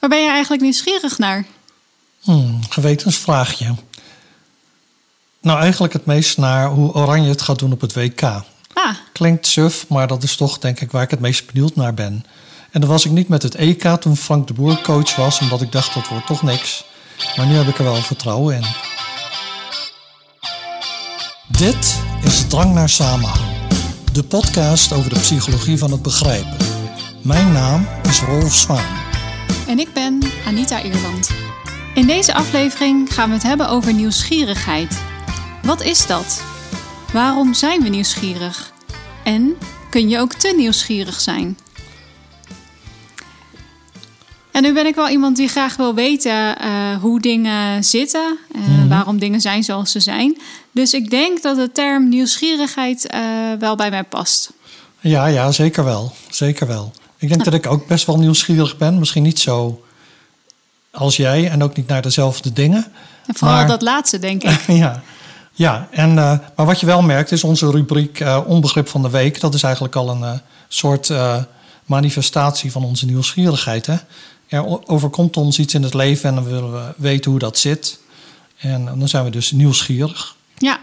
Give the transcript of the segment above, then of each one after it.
Waar ben je eigenlijk nieuwsgierig naar? Hmm, gewetensvraagje. Nou, eigenlijk het meest naar hoe Oranje het gaat doen op het WK. Ah, Klinkt suf, maar dat is toch denk ik waar ik het meest benieuwd naar ben. En dan was ik niet met het EK toen Frank de Boer coach was, omdat ik dacht dat wordt toch niks. Maar nu heb ik er wel vertrouwen in. Dit is Drang naar Samenhang, de podcast over de psychologie van het begrijpen. Mijn naam is Rolf Zwaan. En ik ben Anita Ierland. In deze aflevering gaan we het hebben over nieuwsgierigheid. Wat is dat? Waarom zijn we nieuwsgierig? En kun je ook te nieuwsgierig zijn? En nu ben ik wel iemand die graag wil weten eh, hoe dingen zitten, eh, waarom dingen zijn zoals ze zijn. Dus ik denk dat de term nieuwsgierigheid eh, wel bij mij past. Ja, ja, zeker wel. Zeker wel. Ik denk dat ik ook best wel nieuwsgierig ben. Misschien niet zo als jij en ook niet naar dezelfde dingen. En vooral Maar- dat laatste, denk ik. ja, ja en, eh, maar wat je wel merkt is onze rubriek eh, Onbegrip van de Week. Dat is eigenlijk al een eh, soort manifestatie van onze nieuwsgierigheid. Hè? Er overkomt ons iets in het leven en dan willen we weten hoe dat zit. En dan zijn we dus nieuwsgierig. Ja,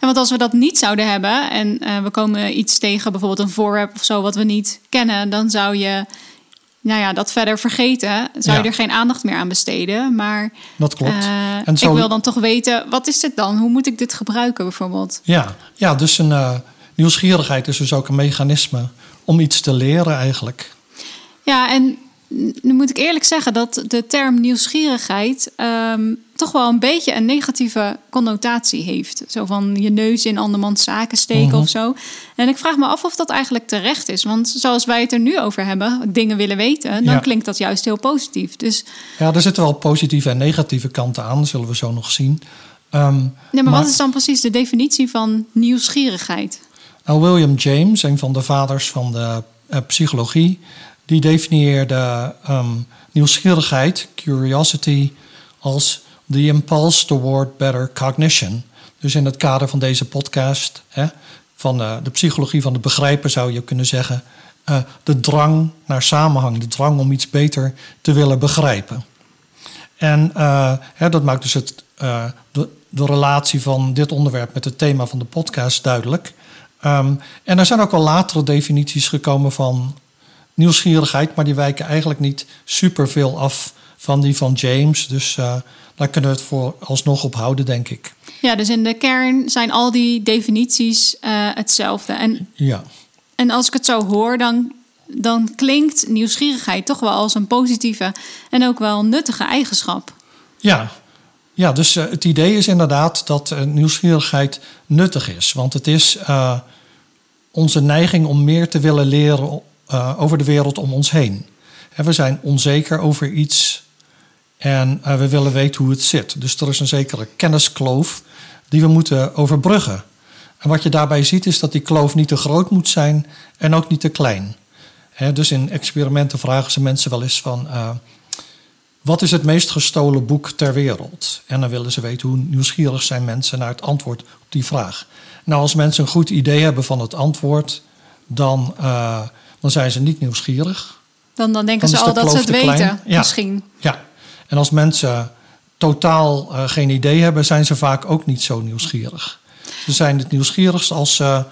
en want als we dat niet zouden hebben en eh, we komen iets tegen, bijvoorbeeld een voorwerp of zo wat we niet kennen, dan zou je nou ja, dat verder vergeten. Zou Ja. je er geen aandacht meer aan besteden. Maar Dat klopt. eh, En zo- ik wil dan toch weten, wat is dit dan? Hoe moet ik dit gebruiken bijvoorbeeld? Ja, ja dus een eh, nieuwsgierigheid is dus ook een mechanisme om iets te leren eigenlijk. Ja, en nu moet ik eerlijk zeggen dat de term nieuwsgierigheid ehm, toch wel een beetje een negatieve connotatie heeft. Zo van je neus in andermans zaken steken Mhm. of zo. En ik vraag me af of dat eigenlijk terecht is. Want zoals wij het er nu over hebben, dingen willen weten, dan Ja. klinkt dat juist heel positief. Dus Ja, er zitten wel positieve en negatieve kanten aan, zullen we zo nog zien. Maar, Maar- wat is dan precies de definitie van nieuwsgierigheid? Nou, William James, een van de vaders van de eh, psychologie, die definieerde ehm, nieuwsgierigheid, curiosity, als the impulse toward better cognition. Dus in het kader van deze podcast, hè, van eh, de psychologie van het begrijpen, zou je kunnen zeggen, eh, de drang naar samenhang, de drang om iets beter te willen begrijpen. En eh, hè, dat maakt dus het, de, de relatie van dit onderwerp met het thema van de podcast duidelijk. Ehm, en er zijn ook wel latere definities gekomen van nieuwsgierigheid, maar die wijken eigenlijk niet superveel af van die van James. Dus eh, daar kunnen we het voor alsnog op houden, denk ik. Ja, dus in de kern zijn al die definities eh, hetzelfde. En Ja, En als ik het zo hoor, dan, dan klinkt nieuwsgierigheid toch wel als een positieve en ook wel nuttige eigenschap. ja. ja dus eh, het idee is inderdaad dat nieuwsgierigheid nuttig is. Want het is onze neiging om meer te willen leren over de wereld om ons heen. Hè, we zijn onzeker over iets en eh, we willen weten hoe het zit. Dus er is een zekere kenniskloof die we moeten overbruggen. En wat je daarbij ziet is dat die kloof niet te groot moet zijn en ook niet te klein. Dus in experimenten vragen ze mensen wel eens van... eh, wat is het meest gestolen boek ter wereld? En dan willen ze weten hoe nieuwsgierig zijn mensen naar het antwoord op die vraag. Nou, als mensen een goed idee hebben van het antwoord, dan, eh, dan zijn ze niet nieuwsgierig. Dan, dan denken Dan ze al dat ze het weten, Ja. misschien. Ja, en als mensen totaal eh, geen idee hebben, zijn ze vaak ook niet zo nieuwsgierig. Ze zijn het nieuwsgierigst als ze,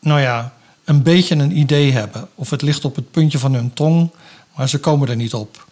nou ja, een beetje een idee hebben. Of het ligt op het puntje van hun tong, maar ze komen er niet op.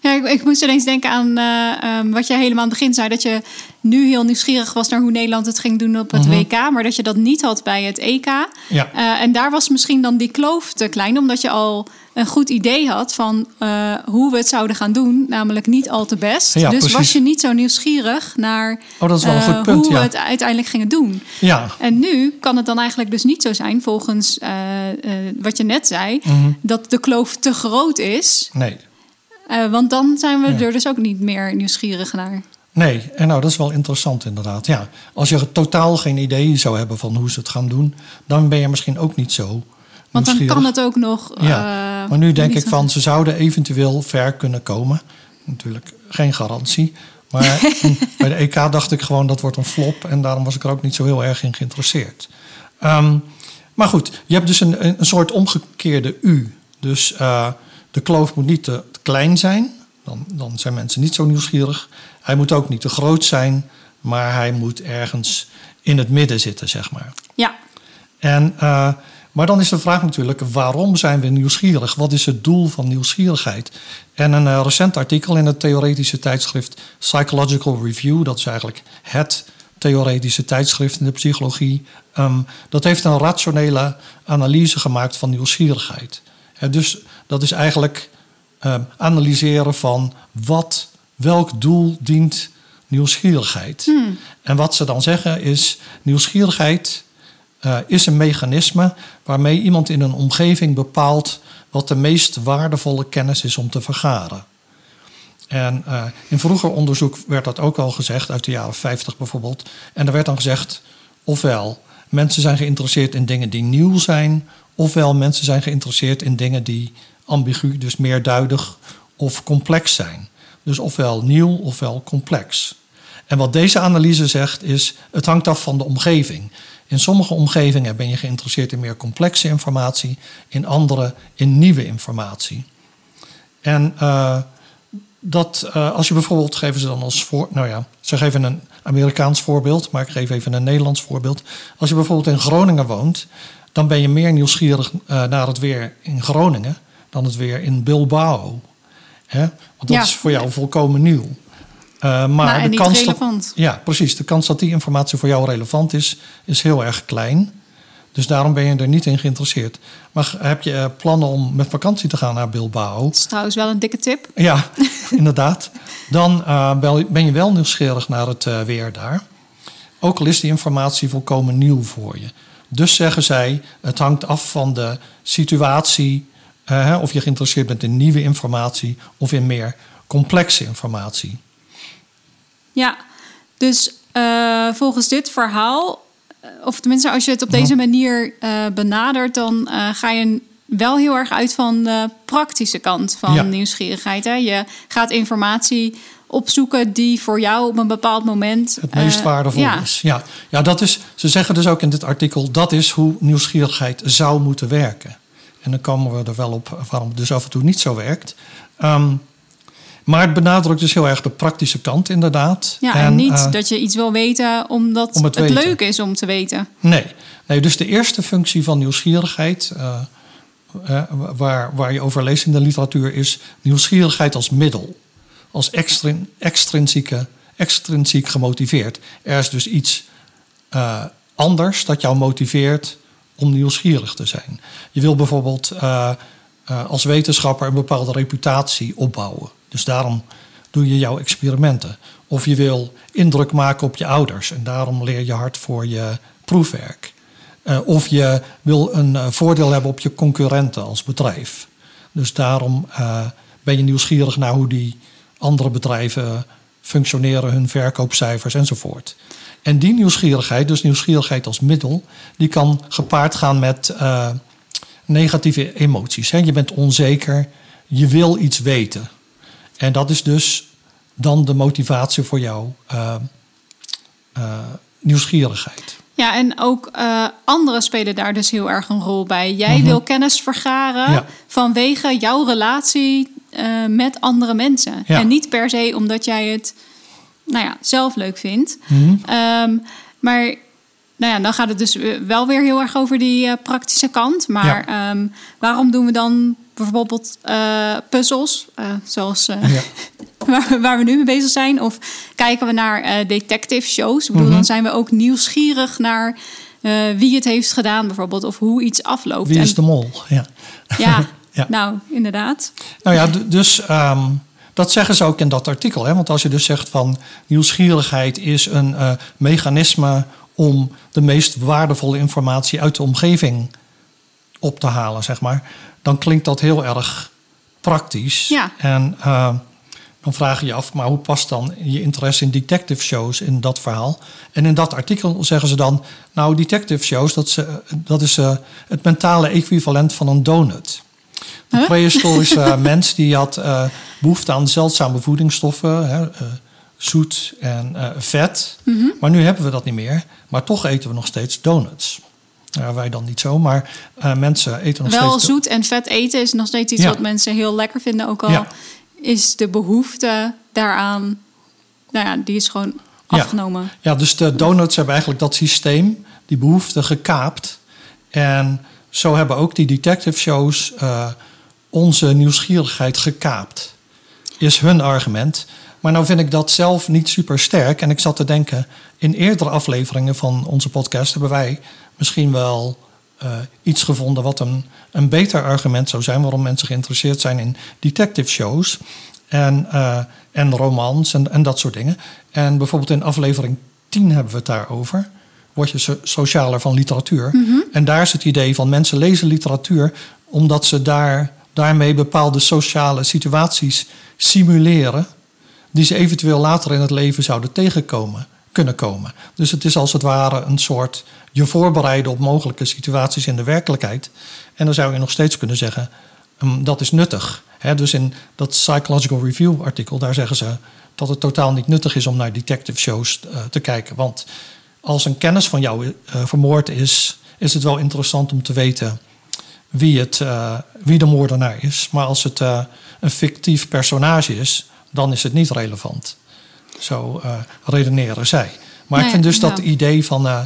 Ja, ik, ik moest ineens denken aan eh, ehm, wat je helemaal aan het begin zei. Dat je nu heel nieuwsgierig was naar hoe Nederland het ging doen op het WK. Maar dat je dat niet had bij het EK. Ja. Eh, en daar was misschien dan die kloof te klein. Omdat je al een goed idee had van eh, hoe we het zouden gaan doen. Namelijk niet al te best. Ja, dus precies. was je niet zo nieuwsgierig naar Oh, dat is wel een eh, goed punt, hoe ja. we het uiteindelijk gingen doen. Ja, En nu kan het dan eigenlijk dus niet zo zijn, volgens eh, eh, wat je net zei, Mhm. dat de kloof te groot is. nee. Eh, want dan zijn we Ja. er dus ook niet meer nieuwsgierig naar. Nee, en nou, dat is wel interessant inderdaad. Ja, als je totaal geen idee zou hebben van hoe ze het gaan doen, dan ben je misschien ook niet zo Want dan kan het ook nog. Ja, eh, maar nu denk ik van, ze zouden eventueel ver kunnen komen. Natuurlijk geen garantie. Maar bij de EK dacht ik gewoon, dat wordt een flop. En daarom was ik er ook niet zo heel erg in geïnteresseerd. Ehm, maar goed, je hebt dus een, een soort omgekeerde U. Dus eh, de kloof moet niet te, te klein zijn. Dan, dan zijn mensen niet zo nieuwsgierig. Hij moet ook niet te groot zijn, maar hij moet ergens in het midden zitten, zeg maar. Ja, En, eh, maar dan is de vraag natuurlijk, waarom zijn we nieuwsgierig? Wat is het doel van nieuwsgierigheid? En een eh, recent artikel in het theoretische tijdschrift Psychological Review, dat is eigenlijk het theoretische tijdschrift in de psychologie, ehm, dat heeft een rationele analyse gemaakt van nieuwsgierigheid. Dus dat is eigenlijk ehm, analyseren van wat, welk doel dient nieuwsgierigheid. En wat ze dan zeggen is, nieuwsgierigheid eh, is een mechanisme waarmee iemand in een omgeving bepaalt wat de meest waardevolle kennis is om te vergaren. En eh, in vroeger onderzoek werd dat ook al gezegd, uit de jaren 50 bijvoorbeeld. En er werd dan gezegd, ofwel mensen zijn geïnteresseerd in dingen die nieuw zijn, ofwel mensen zijn geïnteresseerd in dingen die ambigu, dus meerduidig of complex zijn. Dus ofwel nieuw ofwel complex. En wat deze analyse zegt is, het hangt af van de omgeving. In sommige omgevingen ben je geïnteresseerd in meer complexe informatie, in andere in nieuwe informatie. En uh, dat uh, als je bijvoorbeeld, geven ze dan als voor, nou ja, ze geven een Amerikaans voorbeeld, maar ik geef even een Nederlands voorbeeld. Als je bijvoorbeeld in Groningen woont, dan ben je meer nieuwsgierig uh, naar het weer in Groningen dan het weer in Bilbao. Hè? Want dat ja. is voor jou volkomen nieuw. Uh, maar nou, de kans relevant. Dat, ja, precies. De kans dat die informatie voor jou relevant is, is heel erg klein. Dus daarom ben je er niet in geïnteresseerd. Maar heb je uh, plannen om met vakantie te gaan naar Bilbao? Dat is trouwens wel een dikke tip. Ja, inderdaad. Dan uh, ben je wel nieuwsgierig naar het uh, weer daar. Ook al is die informatie volkomen nieuw voor je. Dus zeggen zij, het hangt af van de situatie. of je geïnteresseerd bent in nieuwe informatie of in meer complexe informatie. Ja, dus volgens dit verhaal of tenminste, als je het op deze manier uh, benadert, dan uh, ga je wel heel erg uit van de praktische kant van ja. nieuwsgierigheid. Hè? Je gaat informatie opzoeken die voor jou op een bepaald moment het meest waardevol ja. is. Ja. ja, dat is. Ze zeggen dus ook in dit artikel dat is hoe nieuwsgierigheid zou moeten werken. En dan komen we er wel op waarom het dus af en toe niet zo werkt. Um, maar het benadrukt dus heel erg de praktische kant, inderdaad. Ja, en, en niet uh, dat je iets wil weten omdat om het, het leuk is om te weten. Nee. nee, dus de eerste functie van nieuwsgierigheid, uh, uh, waar, waar je over leest in de literatuur, is nieuwsgierigheid als middel. Als extrin, extrinsieke, extrinsiek gemotiveerd. Er is dus iets anders dat jou motiveert om nieuwsgierig te zijn. Je wil bijvoorbeeld als wetenschapper een bepaalde reputatie opbouwen. Dus daarom doe je jouw experimenten. Of je wil indruk maken op je ouders en daarom leer je hard voor je proefwerk. Uh, of je wil een uh, voordeel hebben op je concurrenten als bedrijf. Dus daarom uh, ben je nieuwsgierig naar hoe die andere bedrijven functioneren, hun verkoopcijfers enzovoort. En die nieuwsgierigheid, dus nieuwsgierigheid als middel, die kan gepaard gaan met negatieve emoties. Hè? Je bent onzeker, je wil iets weten. En dat is dus dan de motivatie voor jouw uh, uh, nieuwsgierigheid. Ja, en ook uh, anderen spelen daar dus heel erg een rol bij. Jij mm-hmm. wil kennis vergaren ja. vanwege jouw relatie met andere mensen. Ja. En niet per se omdat jij het nou ja, zelf leuk vindt. Mm-hmm. Um, maar nou ja, dan gaat het dus wel weer heel erg over die praktische kant. Maar ja. um, waarom doen we dan bijvoorbeeld uh, puzzels, uh, zoals ja. waar, waar, we nu mee bezig zijn? Of kijken we naar detective shows? Ik bedoel, dan zijn we ook nieuwsgierig naar wie het heeft gedaan, bijvoorbeeld, of hoe iets afloopt. Wie is de mol? Ja, ja, ja. nou, inderdaad. Nou ja, dus. Um, dat zeggen ze ook in dat artikel. Hè? Want als je dus zegt van nieuwsgierigheid is een mechanisme om de meest waardevolle informatie uit de omgeving op te halen, zeg maar, dan klinkt dat heel erg praktisch. Ja. En uh, dan vraag je je af, maar hoe past dan je interesse in detective shows in dat verhaal? En in dat artikel zeggen ze dan, nou, detective shows, dat is, uh, dat is uh, het mentale equivalent van een donut. De huh? prehistorische mens die had behoefte aan zeldzame voedingsstoffen. Hè, zoet en vet. Mm -hmm. Maar nu hebben we dat niet meer. Maar toch eten we nog steeds donuts. Ja, wij dan niet zo, maar uh, mensen eten nog Wel steeds... zoet en vet eten is nog steeds iets ja. wat mensen heel lekker vinden. Ook al ja. is de behoefte daaraan, nou ja, die is gewoon afgenomen. Ja, dus de donuts hebben eigenlijk dat systeem, die behoefte gekaapt. En zo hebben ook die detective shows eh, onze nieuwsgierigheid gekaapt. Is hun argument. Maar nou vind ik dat zelf niet super sterk. En ik zat te denken, in eerdere afleveringen van onze podcast hebben wij misschien wel eh, iets gevonden wat een, een beter argument zou zijn waarom mensen geïnteresseerd zijn in detective shows en, eh, en romans en, en dat soort dingen. En bijvoorbeeld in aflevering 10 hebben we het daarover. Word je so- socialer van literatuur. En daar is het idee van mensen lezen literatuur omdat ze daar, daarmee bepaalde sociale situaties simuleren die ze eventueel later in het leven zouden tegenkomen, kunnen komen. Dus het is als het ware een soort je voorbereiden op mogelijke situaties in de werkelijkheid. En dan zou je nog steeds kunnen zeggen, ehm, dat is nuttig. Dus in dat Psychological Review artikel, daar zeggen ze dat het totaal niet nuttig is om naar detective shows eh, te kijken. Want als een kennis van jou eh, vermoord is, is het wel interessant om te weten wie, het, eh, wie de moordenaar is. Maar als het een fictief personage is, dan is het niet relevant. Zo eh, redeneren zij. Maar Nee, ik vind dus dat ja. idee van eh,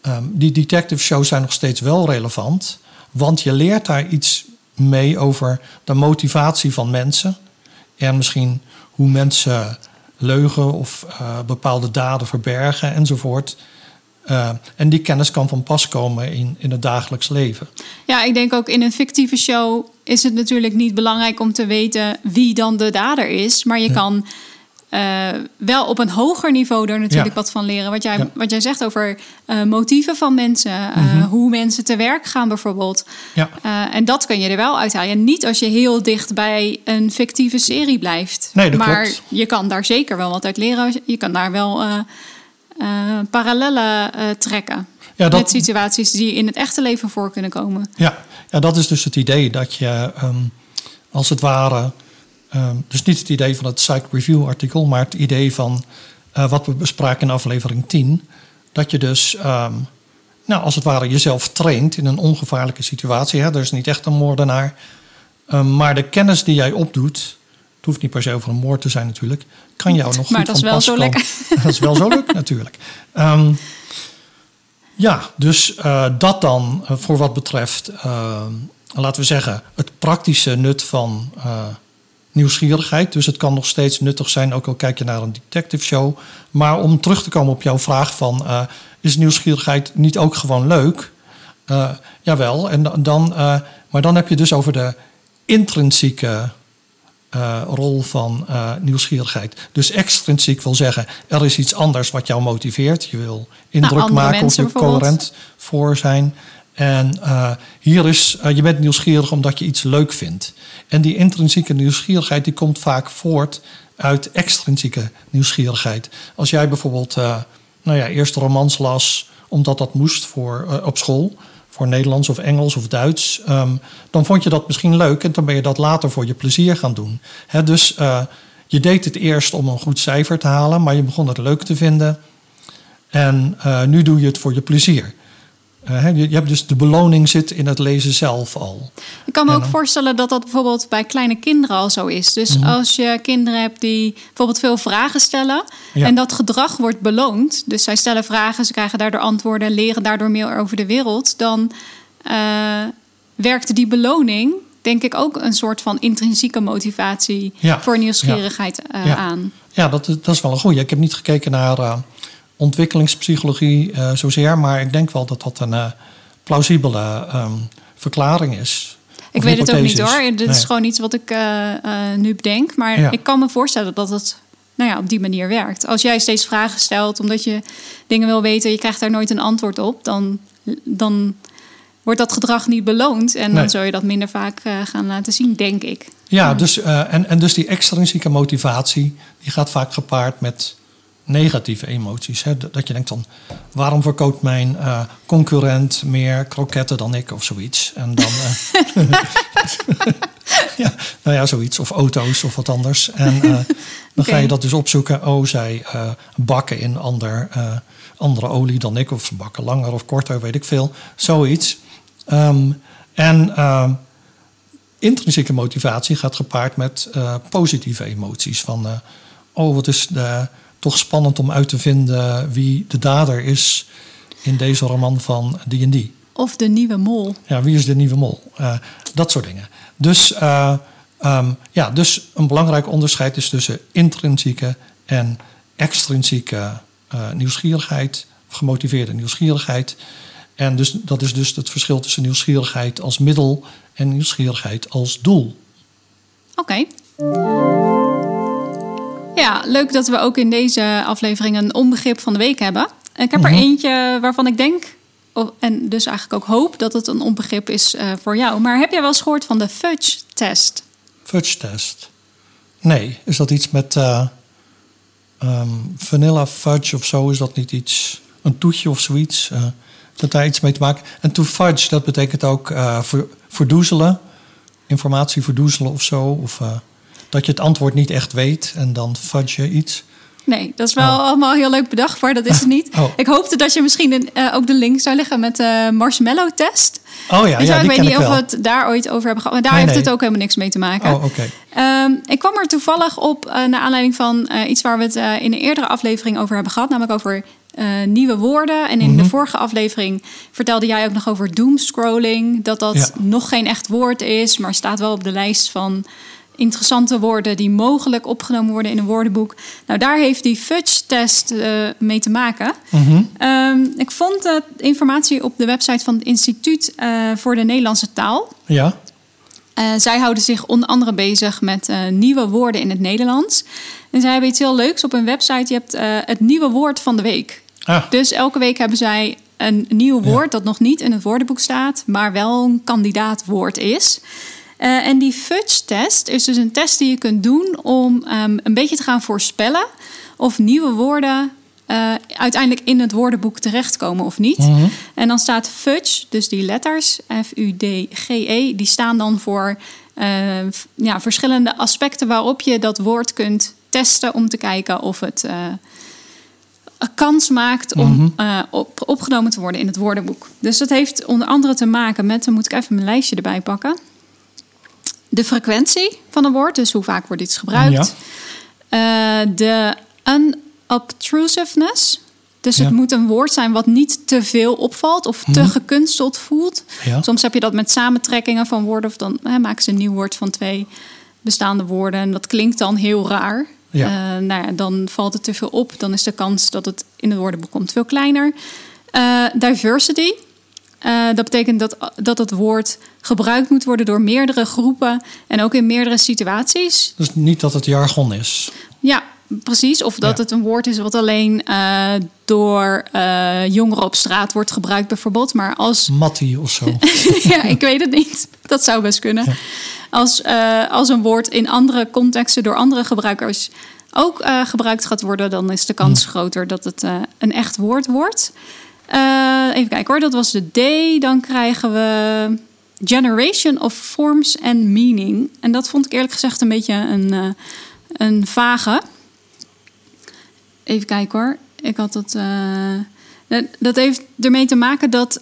ehm, die detective shows zijn nog steeds wel relevant. Want je leert daar iets mee over de motivatie van mensen. En misschien hoe mensen leugen of eh, bepaalde daden verbergen enzovoort. En die kennis kan van pas komen in, in het dagelijks leven. Ja, ik denk ook in een fictieve show is het natuurlijk niet belangrijk om te weten wie dan de dader is. Maar je kan eh, wel op een hoger niveau er natuurlijk Ja. wat van leren. Wat jij, Ja. wat jij zegt over eh, motieven van mensen, eh, hoe mensen te werk gaan bijvoorbeeld. Ja. En dat kan je er wel uithalen. En niet als je heel dicht bij een fictieve serie blijft. Nee, dat maar klopt. je kan daar zeker wel wat uit leren. Je kan daar wel parallellen trekken. Ja, dat- Met situaties die in het echte leven voor kunnen komen. Ja, ja, dat is dus het idee dat je ehm, als het ware. Ehm, dus niet het idee van het Psych Review artikel, maar het idee van eh, wat we bespraken in aflevering 10. Dat je dus, ehm, nou, als het ware, jezelf traint in een ongevaarlijke situatie. Hè? Er is niet echt een moordenaar. Ehm, maar de kennis die jij opdoet, het hoeft niet per se over een moord te zijn natuurlijk, kan jou nog Maar goed dat is van wel pas zo komen. lekker. dat is wel zo leuk natuurlijk. Ja, dus eh, dat dan eh, voor wat betreft, laten we zeggen, het praktische nut van nieuwsgierigheid. Dus het kan nog steeds nuttig zijn, ook al kijk je naar een detective show. Maar om terug te komen op jouw vraag van, eh, is nieuwsgierigheid niet ook gewoon leuk? Eh, jawel, en dan- eh, maar dan heb je dus over de intrinsieke rol van nieuwsgierigheid. Dus extrinsiek wil zeggen, er is iets anders wat jou motiveert. Je wil indruk Nou, maken of je coherent voor zijn. En eh, hier is, eh, je bent nieuwsgierig omdat je iets leuk vindt. En die intrinsieke nieuwsgierigheid die komt vaak voort uit extrinsieke nieuwsgierigheid. Als jij bijvoorbeeld eh, nou ja, eerst romans las omdat dat moest voor, op school, voor Nederlands of Engels of Duits, ehm, dan vond je dat misschien leuk en dan ben je dat later voor je plezier gaan doen. Dus je deed het eerst om een goed cijfer te halen, maar je begon het leuk te vinden. En nu doe je het voor je plezier. Eh, je, hebt dus de beloning zit in het lezen zelf al. Ik kan me ook dan- voorstellen dat dat bijvoorbeeld bij kleine kinderen al zo is. Dus Mhm. als je kinderen hebt die bijvoorbeeld veel vragen stellen Ja. en dat gedrag wordt beloond, dus zij stellen vragen, ze krijgen daardoor antwoorden, leren daardoor meer over de wereld, dan eh, werkt die beloning, denk ik, ook een soort van intrinsieke motivatie Ja. voor nieuwsgierigheid eh, aan. Ja, dat, is- dat is wel een goeie. Ik heb niet gekeken naar ontwikkelingspsychologie eh, zozeer, maar ik denk wel dat dat een eh, plausibele ehm, verklaring is. Ik weet het ook niet hoor. Dit is gewoon iets wat ik eh, nu bedenk. Maar Ja. ik kan me voorstellen dat het nou ja, op die manier werkt. Als jij steeds vragen stelt omdat je dingen wil weten, je krijgt daar nooit een antwoord op, dan, dan wordt dat gedrag niet beloond. En Nee. dan zul je dat minder vaak gaan laten zien, denk ik. Ja, dus, en, en dus die extrinsieke motivatie, die gaat vaak gepaard met negatieve emoties. Hè? Dat je denkt dan, waarom verkoopt mijn eh, concurrent meer kroketten dan ik of zoiets? En dan, eh, ja, nou ja, zoiets. Of auto's of wat anders. En eh, dan ga je dat dus opzoeken. Oh, zij bakken in ander, andere olie dan ik. Of ze bakken langer of korter, weet ik veel. Zoiets. Ehm, en... intrinsieke motivatie gaat gepaard met positieve emoties. Van, oh, wat is de, toch spannend om uit te vinden wie de dader is in deze roman van die. Of de nieuwe mol. Ja, wie is de nieuwe mol? Uh, dat soort dingen. Dus, uh, um, ja, dus een belangrijk onderscheid is tussen intrinsieke en extrinsieke uh, nieuwsgierigheid, gemotiveerde nieuwsgierigheid. En dus, dat is dus het verschil tussen nieuwsgierigheid als middel en nieuwsgierigheid als doel. Oké. Okay. Ja, leuk dat we ook in deze aflevering een onbegrip van de week hebben. Ik heb er -hmm. eentje waarvan ik denk, en dus eigenlijk ook hoop dat het een onbegrip is uh, voor jou. Maar heb jij wel eens gehoord van de fudge-test? Fudge-test? Nee, is dat iets met uh, um, vanilla fudge of zo? Is dat niet iets, een toetje of zoiets? Uh, dat daar iets mee te maken. En to fudge, dat betekent ook ver, verdoezelen, informatie verdoezelen of zo. Of dat je het antwoord niet echt weet en dan fudge je iets. Nee, dat is wel oh. allemaal heel leuk bedacht, maar dat is het niet. Oh. Ik hoopte dat je misschien een, uh, ook de link zou leggen met de marshmallow test. Oh ja, ja ik weet niet of we het daar ooit over hebben gehad. Maar daar nee, heeft nee. het ook helemaal niks mee te maken. Oh, oké. Okay. Um, ik kwam er toevallig op uh, naar aanleiding van uh, iets waar we het in een eerdere aflevering over hebben gehad. Namelijk over nieuwe woorden. En in mm -hmm. de vorige aflevering vertelde jij ook nog over doomscrolling. Dat dat ja. nog geen echt woord is, maar staat wel op de lijst van interessante woorden die mogelijk opgenomen worden in een woordenboek. Nou, daar heeft die Fudge-test uh, mee te maken. Mm -hmm. um, ik vond uh, informatie op de website van het Instituut uh, voor de Nederlandse Taal. Ja. zij houden zich onder andere bezig met nieuwe woorden in het Nederlands. En zij hebben iets heel leuks op hun website. Je hebt het nieuwe woord van de week. Ah. Dus elke week hebben zij een nieuw woord ja. dat nog niet in het woordenboek staat, maar wel een kandidaatwoord is. Uh, en die fudge-test is dus een test die je kunt doen om um, een beetje te gaan voorspellen of nieuwe woorden uh, uiteindelijk in het woordenboek terechtkomen of niet. Mm -hmm. En dan staat fudge, dus die letters, F-U-D-G-E, die staan dan voor uh, ja, verschillende aspecten waarop je dat woord kunt testen om te kijken of het een kans maakt om Mhm. op, opgenomen te worden in het woordenboek. Dus dat heeft onder andere te maken met, dan moet ik even mijn lijstje erbij pakken de frequentie van een woord, dus hoe vaak wordt iets gebruikt. Ja. Uh, de unobtrusiveness. Dus ja. het moet een woord zijn wat niet te veel opvalt of te Mhm. gekunsteld voelt. Ja. Soms heb je dat met samentrekkingen van woorden, of dan hè, maken ze een nieuw woord van twee bestaande woorden. En dat klinkt dan heel raar. Ja. Uh, nou ja, dan valt het te veel op. Dan is de kans dat het in het woordenboek komt veel kleiner. Uh, diversity. Uh, dat betekent dat, dat het woord gebruikt moet worden door meerdere groepen en ook in meerdere situaties. Dus niet dat het jargon is. Ja, precies. Of dat Ja. het een woord is wat alleen uh, door uh, jongeren op straat wordt gebruikt, bijvoorbeeld. Maar als. Mattie of zo. ja, ik weet het niet. Dat zou best kunnen. Ja. Als, als een woord in andere contexten door andere gebruikers ook gebruikt gaat worden, dan is de kans groter dat het een echt woord wordt. Uh, even kijken hoor, dat was de D. Dan krijgen we Generation of Forms and Meaning. En dat vond ik eerlijk gezegd een beetje een, uh, een vage. Even kijken hoor. Ik had dat. Uh, dat heeft ermee te maken dat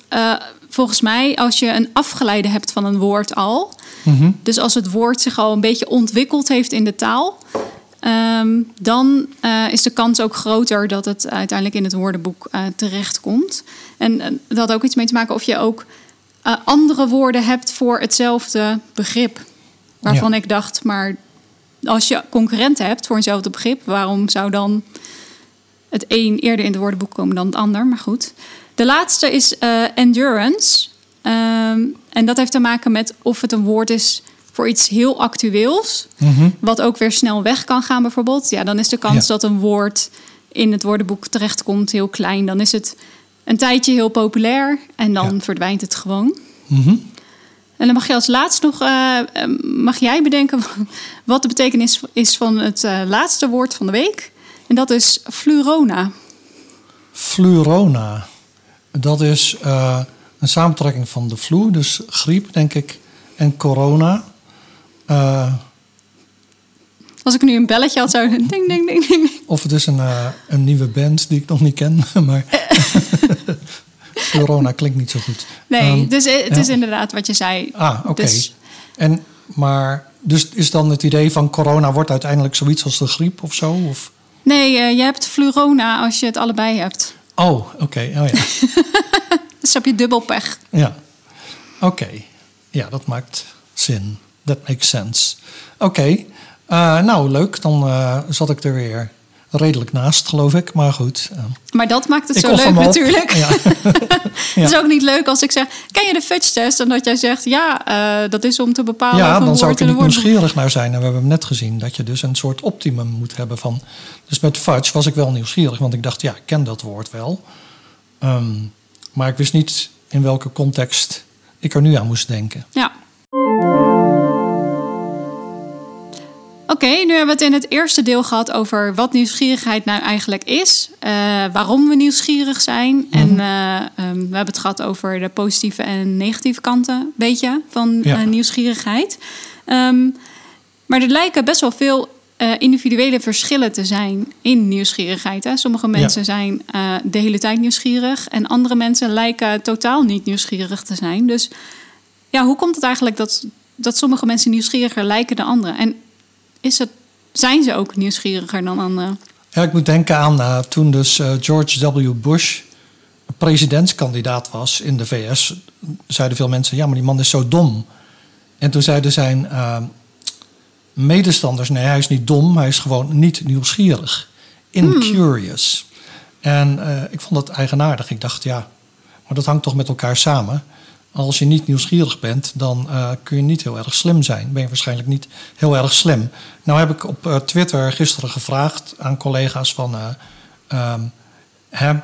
volgens mij, als je een afgeleide hebt van een woord al. Mhm. Dus als het woord zich al een beetje ontwikkeld heeft in de taal. Um, dan uh, is de kans ook groter dat het uiteindelijk in het woordenboek uh, terechtkomt. En uh, dat had ook iets mee te maken of je ook uh, andere woorden hebt voor hetzelfde begrip. Waarvan Ja. ik dacht, maar als je concurrenten hebt voor eenzelfde begrip, waarom zou dan het een eerder in het woordenboek komen dan het ander? Maar goed. De laatste is endurance. Um, en dat heeft te maken met of het een woord is voor iets heel actueels, Mhm. wat ook weer snel weg kan gaan bijvoorbeeld. Ja, dan is de kans Ja. dat een woord in het woordenboek terechtkomt heel klein. Dan is het een tijdje heel populair en dan Ja. verdwijnt het gewoon. Mhm. En dan mag je als laatst nog, uh, mag jij bedenken wat de betekenis is van het uh, laatste woord van de week. En dat is flurona. Flurona. Dat is uh, een samentrekking van de flu, dus griep, denk ik, en corona. Uh, Als ik nu een belletje had, zou ik ding, ding, ding, ding. of het is een, uh, een nieuwe band die ik nog niet ken, maar Flurona klinkt niet zo goed. Nee, Um, dus het ja. is inderdaad wat je zei. Ah, oké. Dus- En Maar dus is dan het idee van corona wordt uiteindelijk zoiets als de griep of zo? Of? Nee, uh, je hebt flurona als je het allebei hebt. Oh, oké. Oh, ja. dus heb je dubbel pech. Ja, oké. Ja, dat maakt zin. That makes sense. Oké, uh, nou leuk. Dan uh, zat ik er weer redelijk naast, geloof ik. Maar goed. Uh, maar dat maakt het zo leuk natuurlijk. Ja. het is ook niet leuk als ik zeg, ken je de fudge test? En dat jij zegt, ja, dat is om te bepalen Ja, of een dan zou ik er niet nieuwsgierig naar zijn. En we hebben net gezien dat je dus een soort optimum moet hebben van... Dus met fudge was ik wel nieuwsgierig, want ik dacht, ja, ik ken dat woord wel. Ehm, maar ik wist niet in welke context ik er nu aan moest denken. Ja. Oké, nu hebben we het in het eerste deel gehad over wat nieuwsgierigheid nou eigenlijk is. eh, waarom we nieuwsgierig zijn. En eh, ehm, we hebben het gehad over de positieve en negatieve kanten, beetje, van Ja. eh, nieuwsgierigheid. Ehm, maar er lijken best wel veel individuele verschillen te zijn in nieuwsgierigheid. Hè? Sommige mensen zijn de hele tijd nieuwsgierig en andere mensen lijken totaal niet nieuwsgierig te zijn. Dus ja, hoe komt het eigenlijk dat, dat sommige mensen nieuwsgieriger lijken dan anderen? En is het, zijn ze ook nieuwsgieriger dan anderen? Ja, ik moet denken aan eh, toen dus eh, George W. Bush presidentskandidaat was in de VS. Zeiden veel mensen, ja, maar die man is zo dom. En toen zeiden zijn eh, medestanders, nee, hij is niet dom, hij is gewoon niet nieuwsgierig. Incurious. En eh, ik vond dat eigenaardig. Ik dacht, ja, maar dat hangt toch met elkaar samen. Als je niet nieuwsgierig bent, dan eh, kun je niet heel erg slim zijn. Ben je waarschijnlijk niet heel erg slim. Nou heb ik op eh, Twitter gisteren gevraagd aan collega's van... ehm, hè,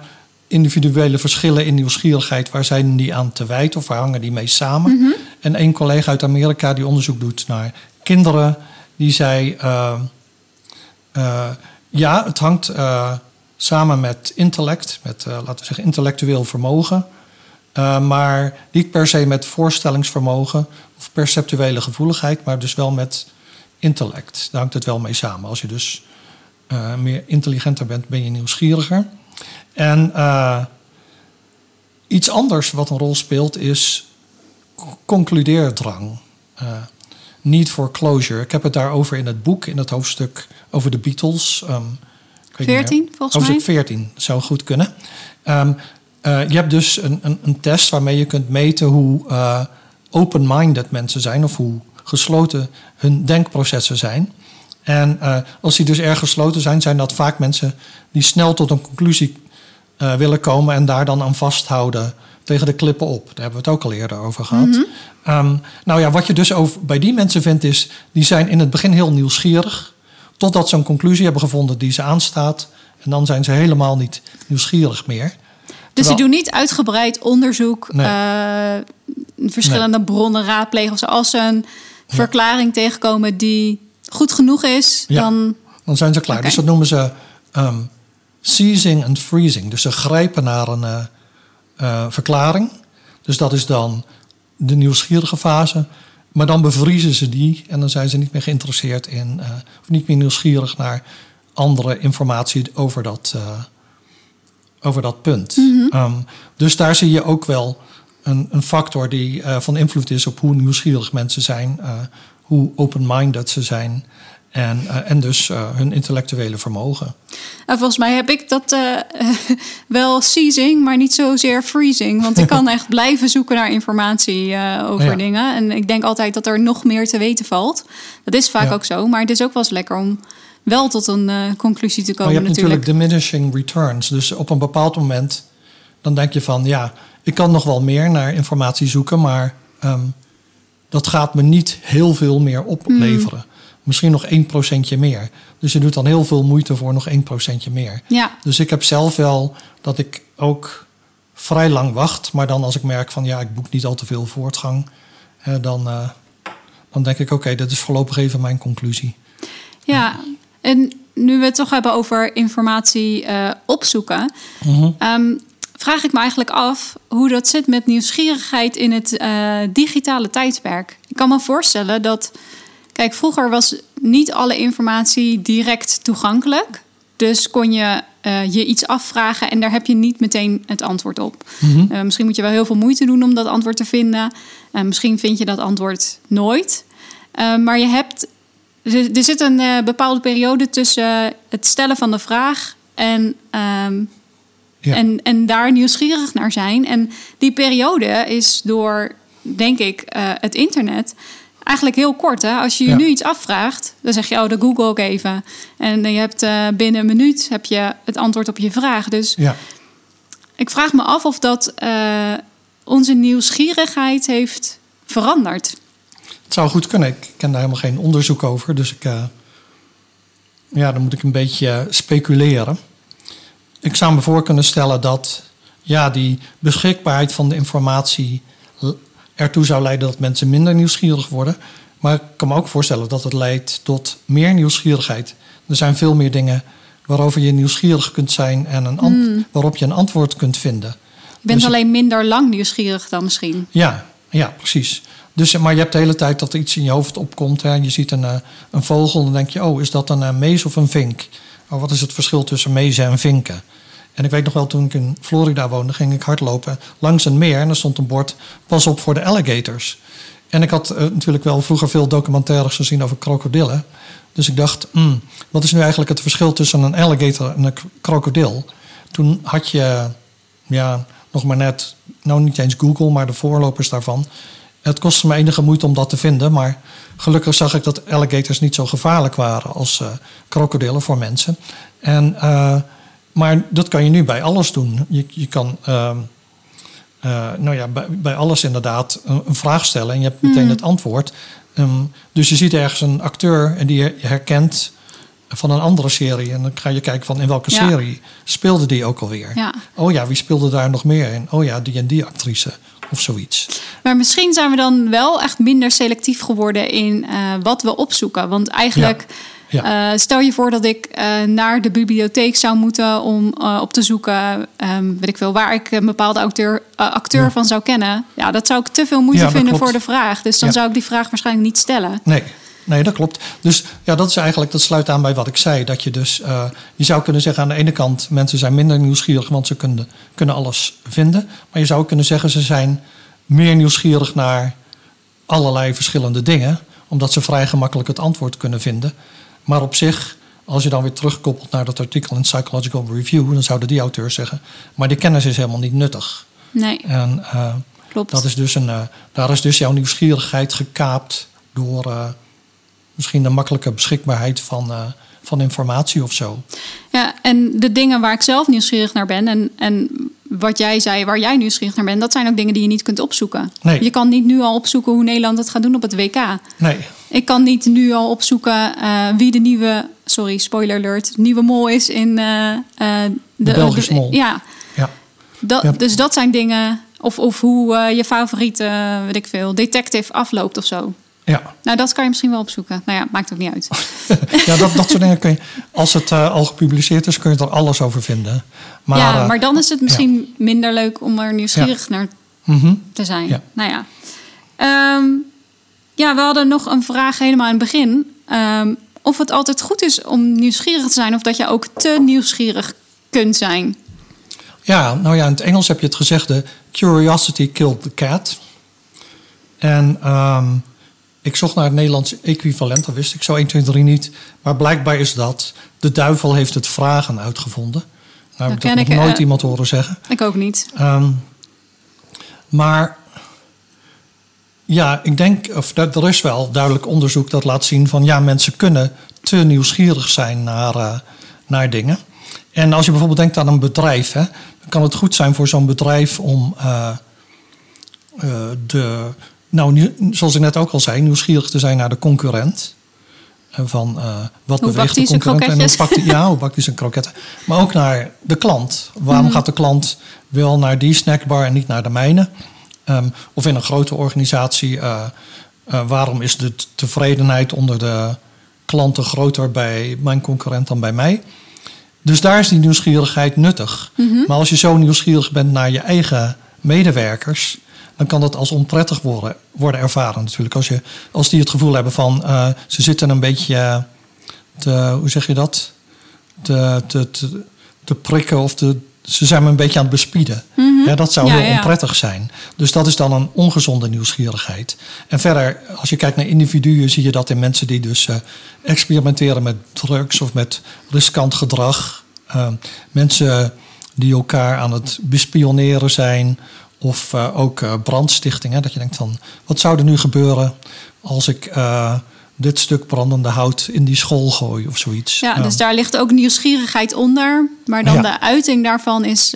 individuele verschillen in nieuwsgierigheid, waar zijn die aan te wijten of waar hangen die mee samen? En een collega uit Amerika die onderzoek doet naar kinderen, die zei: eh, eh, Ja, het hangt samen met intellect, met laten we zeggen intellectueel vermogen. Eh, maar niet per se met voorstellingsvermogen of perceptuele gevoeligheid, maar dus wel met intellect. Daar hangt het wel mee samen. Als je dus eh, meer intelligenter bent, ben je nieuwsgieriger. En eh, iets anders wat een rol speelt is concludeerdrang. Need for closure. Ik heb het daarover in het boek, in het hoofdstuk over de Beatles. ehm, niet meer. 14 volgens mij. Hoofdstuk 14 zou goed kunnen. Ehm, eh, je hebt dus een, een, een test waarmee je kunt meten hoe eh, open-minded mensen zijn of hoe gesloten hun denkprocessen zijn. En eh, als die dus erg gesloten zijn, zijn dat vaak mensen die snel tot een conclusie willen komen en daar dan aan vasthouden tegen de klippen op. Daar hebben we het ook al eerder over gehad. Ehm, nou ja, wat je dus over, bij die mensen vindt is, die zijn in het begin heel nieuwsgierig, totdat ze een conclusie hebben gevonden die ze aanstaat. En dan zijn ze helemaal niet nieuwsgierig meer. Dus die doen niet uitgebreid onderzoek, Nee. eh, verschillende bronnen raadplegen. Of. Als ze een verklaring tegenkomen die goed genoeg is, Ja. dan. Dan zijn ze klaar. Dus dat noemen ze ehm, seizing and freezing. Dus ze grijpen naar een eh, eh, verklaring. Dus dat is dan de nieuwsgierige fase. Maar dan bevriezen ze die en dan zijn ze niet meer geïnteresseerd in, of niet meer nieuwsgierig naar andere informatie over dat, over dat punt. Ehm, dus daar zie je ook wel een, een factor die eh, van invloed is op hoe nieuwsgierig mensen zijn, eh, hoe open-minded ze zijn en, eh, en dus hun intellectuele vermogen. En volgens mij heb ik dat wel seizing, maar niet zozeer freezing. Want ik kan echt blijven zoeken naar informatie over Ja. dingen. En ik denk altijd dat er nog meer te weten valt. Dat is vaak Ja. ook zo. Maar het is ook wel eens lekker om wel tot een eh, conclusie te Maar komen je hebt natuurlijk. natuurlijk diminishing returns. Dus op een bepaald moment dan denk je van ja, ik kan nog wel meer naar informatie zoeken, maar ehm, dat gaat me niet heel veel meer opleveren. Misschien nog 1% meer. Dus je doet dan heel veel moeite voor nog 1% meer. Ja, Dus ik heb zelf wel dat ik ook vrij lang wacht. Maar dan als ik merk van ja, ik boek niet al te veel voortgang. Hè, dan, eh, dan denk ik oké, dat is voorlopig even mijn conclusie. ja. En nu we het toch hebben over informatie eh, opzoeken, Mhm. ehm, vraag ik me eigenlijk af hoe dat zit met nieuwsgierigheid in het eh, digitale tijdperk. Ik kan me voorstellen dat, kijk, vroeger was niet alle informatie direct toegankelijk. Dus kon je eh, je iets afvragen en daar heb je niet meteen het antwoord op. Mhm. Misschien moet je wel heel veel moeite doen om dat antwoord te vinden. Eh, misschien vind je dat antwoord nooit. Maar je hebt, er, er zit een eh, bepaalde periode tussen het stellen van de vraag en, ehm, Ja. en, en daar nieuwsgierig naar zijn. En die periode is door, denk ik, eh, het internet eigenlijk heel kort. Hè? Als je je Ja. nu iets afvraagt, dan zeg je, oh, de Google ook even. En je hebt eh, binnen een minuut heb je het antwoord op je vraag. Dus Ja. ik vraag me af of dat eh, onze nieuwsgierigheid heeft veranderd. Het zou goed kunnen. Ik ken daar helemaal geen onderzoek over. Dus ik, eh, ja, dan moet ik een beetje eh, speculeren. Ik zou me voor kunnen stellen dat ja, die beschikbaarheid van de informatie ertoe zou leiden dat mensen minder nieuwsgierig worden. Maar ik kan me ook voorstellen dat het leidt tot meer nieuwsgierigheid. Er zijn veel meer dingen waarover je nieuwsgierig kunt zijn en een ant- waarop je een antwoord kunt vinden. Je bent Dus- alleen minder lang nieuwsgierig dan misschien. Ja, ja, precies. Dus, maar je hebt de hele tijd dat er iets in je hoofd opkomt. Hè. Je ziet een, eh, een vogel en dan denk je, oh, is dat een eh, mees of een vink? Oh, wat is het verschil tussen mezen en vinken? En ik weet nog wel, toen ik in Florida woonde, ging ik hardlopen langs een meer. En er stond een bord, pas op voor de alligators. En ik had eh, natuurlijk wel vroeger veel documentaires gezien over krokodillen. Dus ik dacht, hmm, wat is nu eigenlijk het verschil tussen een alligator en een krokodil? Toen had je, ja, nog maar net, nou niet eens Google, maar de voorlopers daarvan. Het kostte me enige moeite om dat te vinden, maar gelukkig zag ik dat alligators niet zo gevaarlijk waren als eh, krokodillen voor mensen. En, eh, maar dat kan je nu bij alles doen. Je, je kan ehm, eh, nou ja, bij, bij alles inderdaad een, een vraag stellen en je hebt meteen het antwoord. Ehm, dus je ziet ergens een acteur en die je herkent van een andere serie. En dan ga je kijken van in welke Ja. serie speelde die ook alweer. Ja. Oh ja, wie speelde daar nog meer in? Oh ja, die en die actrice of zoiets. Maar misschien zijn we dan wel echt minder selectief geworden in eh, wat we opzoeken. Want eigenlijk, Ja. eh, stel je voor dat ik eh, naar de bibliotheek zou moeten om op te zoeken, ehm, weet ik veel, waar ik een bepaalde acteur, acteur Ja. van zou kennen. Ja, dat zou ik te veel moeite Ja, vinden klopt. voor de vraag. Dus dan zou ik die vraag waarschijnlijk niet stellen. Nee, nee, dat klopt. Dus ja, dat is eigenlijk, dat sluit aan bij wat ik zei. Dat je dus, eh, je zou kunnen zeggen aan de ene kant, mensen zijn minder nieuwsgierig, want ze kunnen, kunnen alles vinden. Maar je zou ook kunnen zeggen, ze zijn meer nieuwsgierig naar allerlei verschillende dingen, omdat ze vrij gemakkelijk het antwoord kunnen vinden. Maar op zich, als je dan weer terugkoppelt naar dat artikel in Psychological Review, dan zouden die auteurs zeggen, maar die kennis is helemaal niet nuttig. Nee, En eh, klopt. dat is dus een, eh, daar is dus jouw nieuwsgierigheid gekaapt door misschien de makkelijke beschikbaarheid van, eh, van informatie of zo. Ja, en de dingen waar ik zelf nieuwsgierig naar ben en, en wat jij zei, waar jij nieuwsgierig naar bent, dat zijn ook dingen die je niet kunt opzoeken. Nee. Je kan niet nu al opzoeken hoe Nederland het gaat doen op het WK. Nee, Ik kan niet nu al opzoeken eh, wie de nieuwe, sorry, spoiler alert, nieuwe mol is in eh, eh, de, Belgische mol. Ja, ja. dat, Ja. dus dat zijn dingen. Of, of hoe je favoriete, weet ik veel, detective afloopt of zo. Ja, Nou, dat kan je misschien wel opzoeken. Nou ja, maakt ook niet uit. ja dat, dat soort dingen kun je, als het eh, al gepubliceerd is, kun je er alles over vinden. Maar, ja, eh, maar dan is het misschien minder leuk om er nieuwsgierig naar mhm. te zijn. Ja. Nou ja. Ehm, ja, we hadden nog een vraag helemaal in het begin. Ehm, of het altijd goed is om nieuwsgierig te zijn... of dat je ook te nieuwsgierig kunt zijn. Ja, nou ja, in het Engels heb je het gezegde curiosity killed the cat. En ehm, ik zocht naar het Nederlands equivalent, dat wist ik zo 1, 2, 3 niet. Maar blijkbaar is dat, de duivel heeft het vragen uitgevonden. Nou, heb ik dat nog nooit eh, iemand horen zeggen. Ik ook niet. Ehm, maar ja, ik denk, of dat, er is wel duidelijk onderzoek dat laat zien van ja, mensen kunnen te nieuwsgierig zijn naar, eh, naar dingen. En als je bijvoorbeeld denkt aan een bedrijf, hè, dan kan het goed zijn voor zo'n bedrijf om eh, de, nou, nieuw- zoals ik net ook al zei, nieuwsgierig te zijn naar de concurrent. En van eh, wat Hoe beweegt de concurrent en hoe pakt hij, ja, hoe bakt hij zijn kroketten. Maar ook naar de klant. Waarom Mhm. gaat de klant wel naar die snackbar en niet naar de mijne? Ehm, of in een grote organisatie, eh, eh, waarom is de tevredenheid onder de klanten groter bij mijn concurrent dan bij mij? Dus daar is die nieuwsgierigheid nuttig. Mhm. Maar als je zo nieuwsgierig bent naar je eigen medewerkers, dan kan dat als onprettig worden, worden ervaren natuurlijk. Als, je, als die het gevoel hebben van eh, ze zitten een beetje te, hoe zeg je dat? Te, te, te, te prikken of te, ze zijn me een beetje aan het bespieden. Ja, dat zou Mhm. Ja, heel ja. onprettig zijn. Dus dat is dan een ongezonde nieuwsgierigheid. En verder, als je kijkt naar individuen, zie je dat in mensen die dus eh, experimenteren met drugs of met riskant gedrag. Eh, mensen die elkaar aan het bespioneren zijn. Of eh, ook eh, brandstichtingen. Dat je denkt van, wat zou er nu gebeuren als ik eh, dit stuk brandende hout in die school gooi of zoiets. Ja, dus daar ligt ook nieuwsgierigheid onder. Maar dan Ja. de uiting daarvan is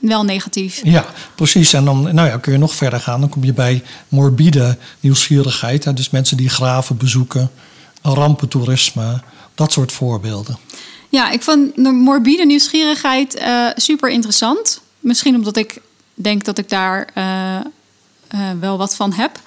wel negatief. Ja, precies. En dan nou ja, kun je nog verder gaan. Dan kom je bij morbide nieuwsgierigheid. Hè? Dus mensen die graven bezoeken, rampentoerisme, dat soort voorbeelden. Ja, ik vond de morbide nieuwsgierigheid super interessant. Misschien omdat ik denk dat ik daar eh, eh, wel wat van heb.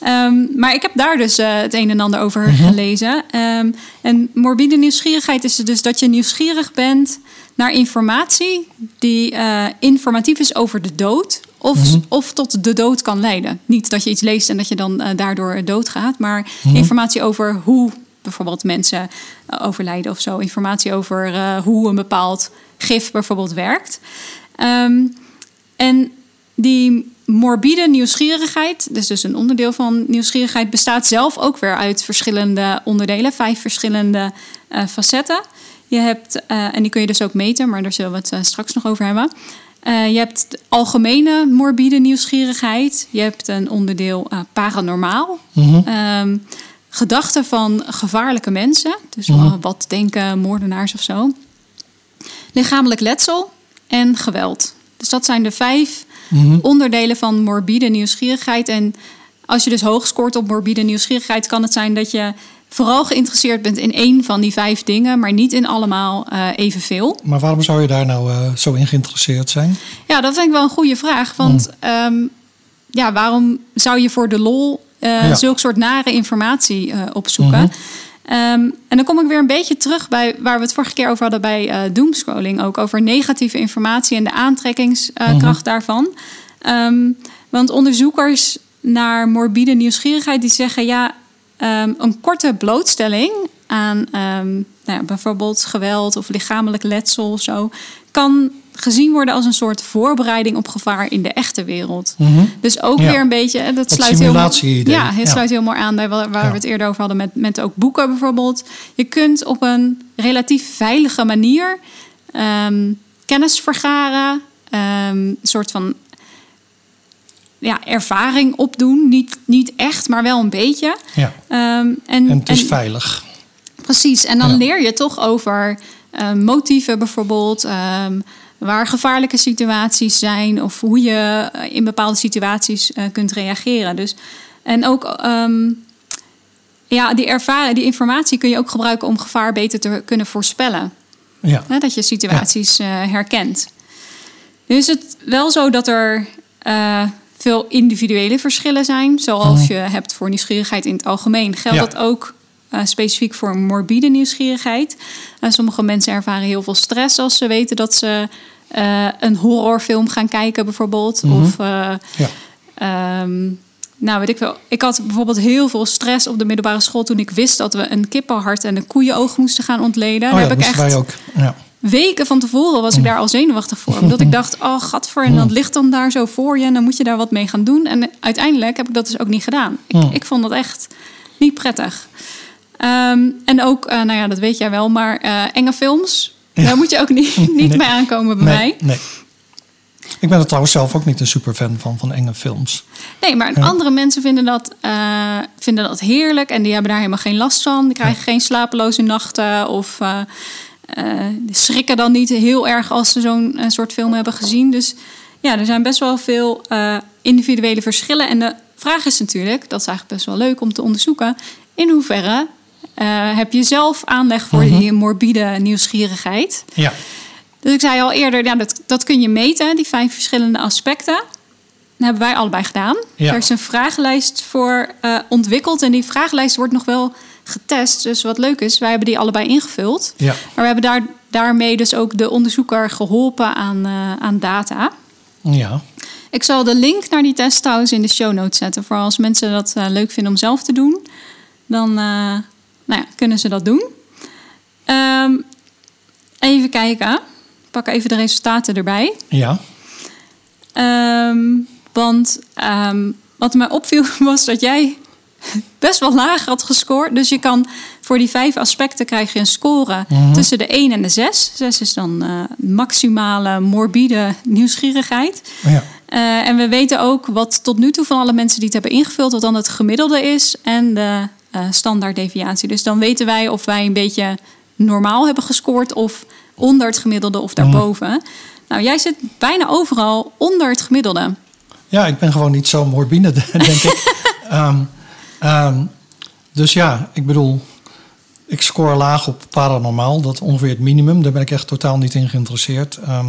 Ehm, maar ik heb daar dus eh, het een en ander over gelezen. Ehm, en morbide nieuwsgierigheid is dus dat je nieuwsgierig bent naar informatie die informatief is over de dood. Of, of tot de dood kan leiden. Niet dat je iets leest en dat je dan daardoor doodgaat. Maar informatie over hoe bijvoorbeeld mensen overlijden of zo. Informatie over hoe een bepaald gif bijvoorbeeld werkt. Ehm, en die morbide nieuwsgierigheid, dus dus een onderdeel van nieuwsgierigheid, bestaat zelf ook weer uit verschillende onderdelen, vijf verschillende eh, facetten. Je hebt, eh, en die kun je dus ook meten, maar daar zullen we het eh, straks nog over hebben. Je hebt algemene morbide nieuwsgierigheid. Je hebt een onderdeel paranormaal. Ehm, gedachten van gevaarlijke mensen. Dus Mhm. wat denken moordenaars of zo. Lichamelijk letsel en geweld. Dus dat zijn de vijf Mhm. onderdelen van morbide nieuwsgierigheid. En als je dus hoog scoort op morbide nieuwsgierigheid, kan het zijn dat je vooral geïnteresseerd bent in één van die vijf dingen, maar niet in allemaal eh, evenveel. Maar waarom zou je daar nou eh, zo in geïnteresseerd zijn? Ja, dat vind ik wel een goede vraag. Want Mm. ehm, ja, waarom zou je voor de lol eh Ja. zulk soort nare informatie opzoeken? Mhm. Ehm, en dan kom ik weer een beetje terug bij waar we het vorige keer over hadden bij eh doomscrolling. Ook over negatieve informatie en de aantrekkingskracht Mhm. daarvan. Ehm, want onderzoekers naar morbide nieuwsgierigheid die zeggen ja, ehm, een korte blootstelling aan nou ja, bijvoorbeeld geweld of lichamelijk letsel of zo, kan gezien worden als een soort voorbereiding op gevaar in de echte wereld. Mhm. Dus ook Ja. weer een beetje, dat Dat sluit heel, ja, het Ja. sluit heel mooi aan bij waar, waar Ja. we het eerder over hadden met, met ook boeken bijvoorbeeld. Je kunt op een relatief veilige manier ehm, kennis vergaren, ehm, een soort van ja, ervaring opdoen. Niet, niet echt, maar wel een beetje. Ja. Ehm, en, En het is en- veilig. Precies, en dan leer je toch over motieven bijvoorbeeld, waar gevaarlijke situaties zijn of hoe je eh, in bepaalde situaties eh, kunt reageren. Dus, en ook ehm, ja, die, ervaring, die informatie kun je ook gebruiken om gevaar beter te kunnen voorspellen. Ja. Dat je situaties eh, herkent. Nu is het wel zo dat er veel individuele verschillen zijn. Zoals je hebt voor nieuwsgierigheid in het algemeen. Geldt Ja. dat ook specifiek voor morbide nieuwsgierigheid? Eh, sommige mensen ervaren heel veel stress als ze weten dat ze eh, een horrorfilm gaan kijken, bijvoorbeeld. Of eh, Ja. Ehm, nou, weet ik wel. Ik had bijvoorbeeld heel veel stress op de middelbare school toen ik wist dat we een kippenhart en een koeienoog moesten gaan ontleden. Oh ja, Daar heb ik echt wij ook. Ja. weken van tevoren was ik daar al zenuwachtig voor. Omdat ik dacht, oh gadver, en dat ligt dan daar zo voor je en dan moet je daar wat mee gaan doen. En uiteindelijk heb ik dat dus ook niet gedaan. Ik, ik vond dat echt niet prettig. Ehm, en ook, eh, nou ja, dat weet jij wel, maar eh, enge films, Ja. daar moet je ook niet, niet Nee. mee aankomen bij Nee, mij. nee. Ik ben er trouwens zelf ook niet een superfan van, van enge films. Nee, maar andere mensen vinden dat, eh, vinden dat heerlijk en die hebben daar helemaal geen last van. Die krijgen geen slapeloze nachten of schrikken dan niet heel erg als ze zo'n soort film hebben gezien. Dus ja, er zijn best wel veel individuele verschillen. En de vraag is natuurlijk, dat is eigenlijk best wel leuk om te onderzoeken, in hoeverre eh, heb je zelf aanleg voor die morbide nieuwsgierigheid? Ja. Dus ik zei al eerder, ja, dat, dat kun je meten, die vijf verschillende aspecten. Dat hebben wij allebei gedaan. Ja. Er is een vragenlijst voor eh, ontwikkeld. En die vragenlijst wordt nog wel getest. Dus wat leuk is, wij hebben die allebei ingevuld. Ja. Maar we hebben daar, daarmee dus ook de onderzoeker geholpen aan, eh, aan data. Ja. Ik zal de link naar die test trouwens in de show notes zetten. Voor als mensen dat leuk vinden om zelf te doen. Dan nou ja, kunnen ze dat doen. Ehm, even kijken. pak even de resultaten erbij. Ja. Ehm, want ehm, wat mij opviel was dat jij best wel laag had gescoord. Dus je kan voor die vijf aspecten krijg je een score tussen de 1 en de 6. 6 is dan eh, maximale morbide nieuwsgierigheid. ja. Eh, en we weten ook wat tot nu toe van alle mensen die het hebben ingevuld, wat dan het gemiddelde is en de eh standaarddeviatie. Dus dan weten wij of wij een beetje normaal hebben gescoord of onder het gemiddelde of daarboven. Nou, jij zit bijna overal onder het gemiddelde. Ja, ik ben gewoon niet zo morbide, denk ik. Ehm, ehm, dus ja, ik bedoel, ik score laag op paranormaal. Dat is ongeveer het minimum. Daar ben ik echt totaal niet in geïnteresseerd. Ehm,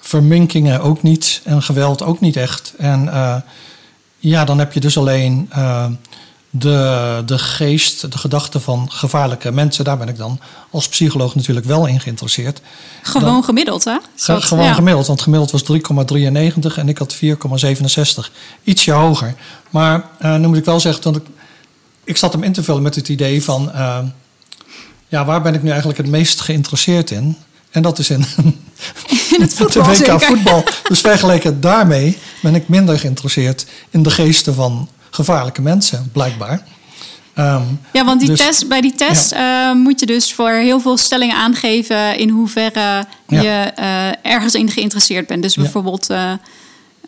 verminkingen ook niet. En geweld ook niet echt. En eh, ja, dan heb je dus alleen eh, de, de geest, de gedachte van gevaarlijke mensen. Daar ben ik dan als psycholoog natuurlijk wel in geïnteresseerd. Gewoon Dan- gemiddeld, hè? Ge- gewoon ja. gemiddeld, want gemiddeld was 3,93 en ik had 4,67. Ietsje hoger. Maar eh nu moet ik wel zeggen, dat ik, ik zat hem in te vullen met het idee van... eh, ja, waar ben ik nu eigenlijk het meest geïnteresseerd in? En dat is in In het voetbal de WK zeker. voetbal. Dus vergeleken daarmee ben ik minder geïnteresseerd in de geesten van gevaarlijke mensen, blijkbaar. Ehm, Ja, want die Dus- test, bij die test eh, moet je dus voor heel veel stellingen aangeven in hoeverre Ja. je eh, ergens in geïnteresseerd bent. Dus bijvoorbeeld, eh,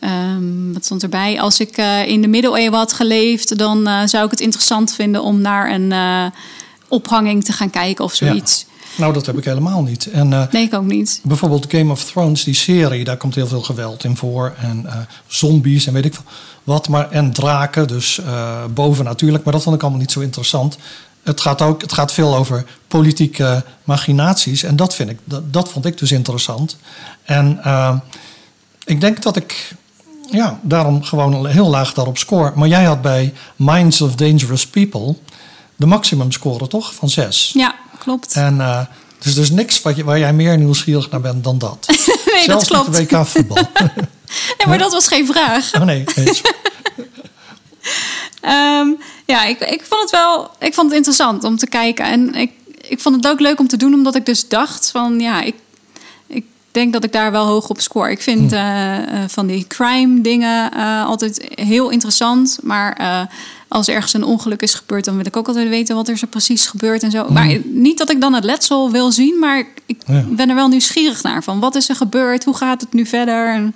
ehm, wat stond erbij? Als ik in de middeleeuwen had geleefd, dan zou ik het interessant vinden om naar een ophanging te gaan kijken of zoiets. nou, dat heb ik helemaal niet. En Nee, ik ook niet. Bijvoorbeeld Game of Thrones, die serie, daar komt heel veel geweld in voor. En zombies en weet ik veel wat. Maar, en draken, dus eh boven natuurlijk. Maar dat vond ik allemaal niet zo interessant. Het gaat, ook, het gaat veel over politieke machinaties. En dat, vind ik, dat, dat vond ik dus interessant. En eh, ik denk dat ik ja, daarom gewoon heel laag daarop score. Maar jij had bij Minds of Dangerous People de maximum score, toch? Van 6. Ja, klopt. En eh dus er is niks wat je, waar jij meer nieuwsgierig naar bent dan dat. nee, dat Zelfs met klopt. de WK voetbal. Nee, maar dat was geen vraag. oh nee. Ehm, ja, ik, ik vond het wel ik vond het interessant om te kijken. En ik, ik vond het ook leuk om te doen, omdat ik dus dacht van ja, ik, ik denk dat ik daar wel hoog op score. Ik vind eh, eh, van die crime dingen eh, altijd heel interessant. Maar als ergens een ongeluk is gebeurd, dan wil ik ook altijd weten wat er zo precies gebeurt en zo. Maar niet dat ik dan het letsel wil zien, maar ik, ik Ja. ben er wel nieuwsgierig naar. Van wat is er gebeurd? Hoe gaat het nu verder? En,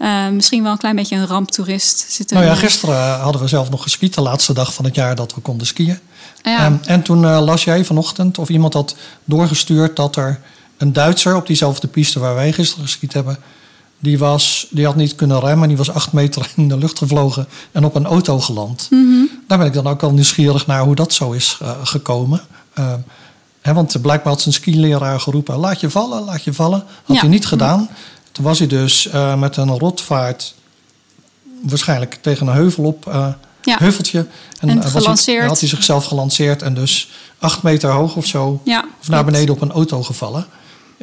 eh, misschien wel een klein beetje een ramptoerist. Zit er, Nou ja, eh, gisteren hadden we zelf nog geskiet. De laatste dag van het jaar dat we konden skiën. ja. Ehm, en toen eh, las jij vanochtend of iemand had doorgestuurd dat er een Duitser op diezelfde piste waar wij gisteren geskiet hebben. Die, was, die had niet kunnen remmen. Die was acht meter in de lucht gevlogen en op een auto geland. Mhm. Daar ben ik dan ook al nieuwsgierig naar hoe dat zo is eh, gekomen. Ehm, hè, want blijkbaar had zijn skileraar geroepen: laat je vallen, laat je vallen. Had Ja. hij niet gedaan. Toen was hij dus eh, met een rotvaart waarschijnlijk tegen een heuvel op. eh, Ja. Heuveltje. En eh, was hij- had hij zichzelf gelanceerd en dus acht meter hoog of zo. Ja, Of naar beneden op een auto gevallen.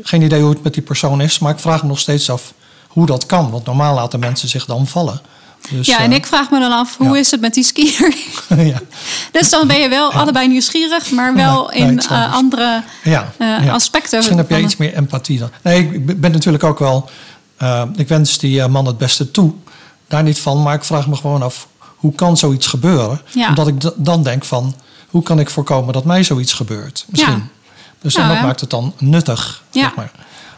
Geen idee hoe het met die persoon is, maar ik vraag me nog steeds af hoe dat kan. Want normaal laten mensen zich dan vallen. Dus, Ja, en eh, ik vraag me dan af, hoe ja. is het met die skier? ja, dus dan ben je wel allebei nieuwsgierig, maar wel in eh, andere ja, eh, aspecten. Misschien heb jij van iets meer empathie dan. Nee, ik ben natuurlijk ook wel. ik wens die man het beste toe. Daar niet van, maar ik vraag me gewoon af. Hoe kan zoiets gebeuren? Omdat ik dan denk van. Hoe kan ik voorkomen dat mij zoiets gebeurt? Misschien. Dus Nou, en dat maakt het dan nuttig. Ja. Zeg maar.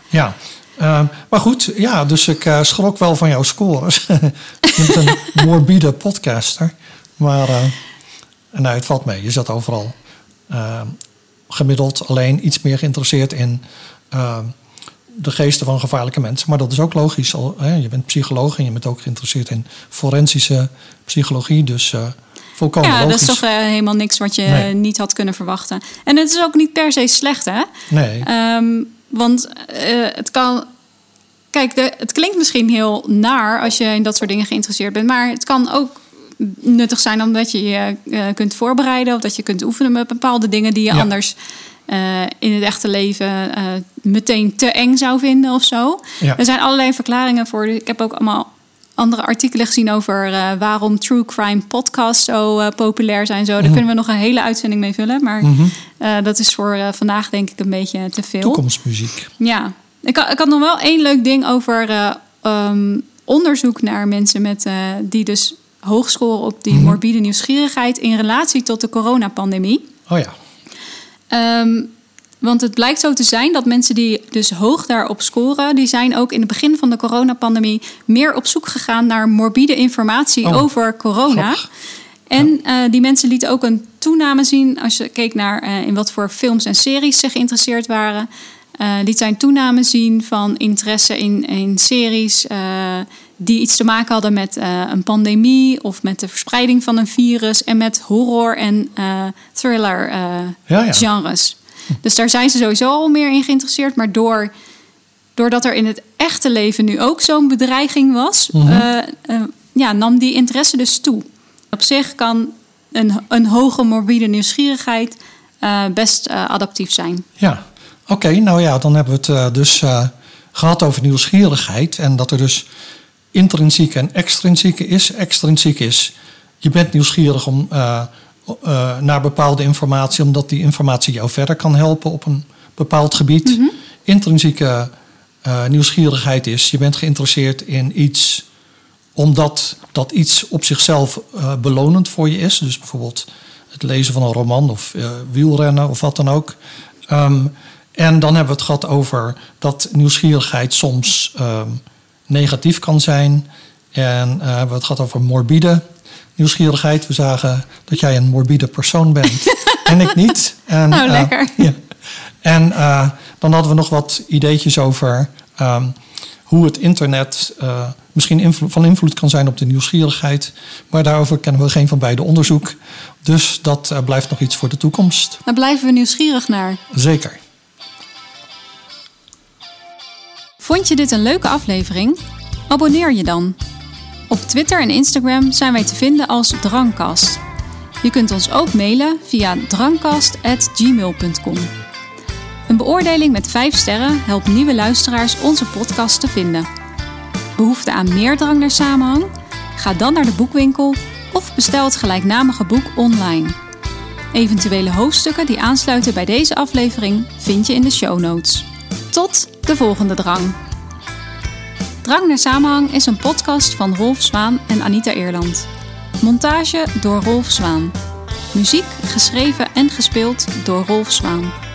Ja. Ehm, maar goed, ja, dus ik eh, schrok wel van jouw scores. je bent een morbide podcaster. Maar nou, het valt mee. Je zat overal eh, gemiddeld alleen iets meer geïnteresseerd in eh, de geesten van gevaarlijke mensen. Maar dat is ook logisch. Al, hè? Je bent psycholoog en je bent ook geïnteresseerd in forensische psychologie. Dus eh volkomen Ja, dat is toch helemaal niks wat je Nee. niet had kunnen verwachten. En het is ook niet per se slecht, hè? Nee. Ehm, want eh, het kan. Kijk, de, het klinkt misschien heel naar als je in dat soort dingen geïnteresseerd bent. Maar het kan ook nuttig zijn omdat je je eh, kunt voorbereiden. Of dat je kunt oefenen met bepaalde dingen die je Ja. anders eh, in het echte leven meteen te eng zou vinden of zo. Ja. Er zijn allerlei verklaringen voor. Ik heb ook allemaal andere artikelen gezien over eh, waarom true crime podcasts zo eh, populair zijn. Zo. Daar Mhm. kunnen we nog een hele uitzending mee vullen. Maar Mhm. eh, dat is voor vandaag denk ik een beetje te veel. Toekomstmuziek. Ja. Ik, had- ik had nog wel één leuk ding over eh, ehm, onderzoek naar mensen met, die dus hoog scoren op die morbide nieuwsgierigheid in relatie tot de coronapandemie. Oh ja. Ehm, want het blijkt zo te zijn dat mensen die dus hoog daarop scoren, die zijn ook in het begin van de coronapandemie meer op zoek gegaan naar morbide informatie Oh, over corona. En eh, die mensen lieten ook een toename zien als je keek naar eh, in wat voor films en series ze geïnteresseerd waren. eh liet zij een toename zien van interesse in, in series die iets te maken hadden met een pandemie of met de verspreiding van een virus en met horror en thriller Ja, ja. genres. Dus daar zijn ze sowieso al meer in geïnteresseerd. Maar door, doordat er in het echte leven nu ook zo'n bedreiging was, Mhm. eh, eh, ja, nam die interesse dus toe. Op zich kan een, een hoge morbide nieuwsgierigheid eh, best adaptief zijn. Ja, oké. nou ja, dan hebben we het dus eh, gehad over nieuwsgierigheid. En dat er dus intrinsieke en extrinsieke is. Extrinsiek is, je bent nieuwsgierig om, eh, naar bepaalde informatie... omdat die informatie jou verder kan helpen op een bepaald gebied. Intrinsieke eh, nieuwsgierigheid is, je bent geïnteresseerd in iets... omdat dat iets op zichzelf eh, belonend voor je is. Dus bijvoorbeeld het lezen van een roman of wielrennen of wat dan ook. Ehm, en dan hebben we het gehad over dat nieuwsgierigheid soms ehm, negatief kan zijn. En hebben we het gehad over morbide nieuwsgierigheid. We zagen dat jij een morbide persoon bent en ik niet. En, eh, lekker. ja. En eh, dan hadden we nog wat ideetjes over ehm, hoe het internet eh, misschien invlo- van invloed kan zijn op de nieuwsgierigheid. Maar daarover kennen we geen van beide onderzoek. Dus dat blijft nog iets voor de toekomst. Daar blijven we nieuwsgierig naar. Zeker. Vond je dit een leuke aflevering? Abonneer je dan. Op Twitter en Instagram zijn wij te vinden als Drangkast. Je kunt ons ook mailen via drangkast.gmail.com. Een beoordeling met 5 sterren helpt nieuwe luisteraars onze podcast te vinden. Behoefte aan meer drang naar samenhang? Ga dan naar de boekwinkel of bestel het gelijknamige boek online. Eventuele hoofdstukken die aansluiten bij deze aflevering vind je in de show notes. Tot de volgende drang. Drang naar Samenhang is een podcast van Rolf Zwaan en Anita Eerland. Montage door Rolf Zwaan. Muziek geschreven en gespeeld door Rolf Zwaan.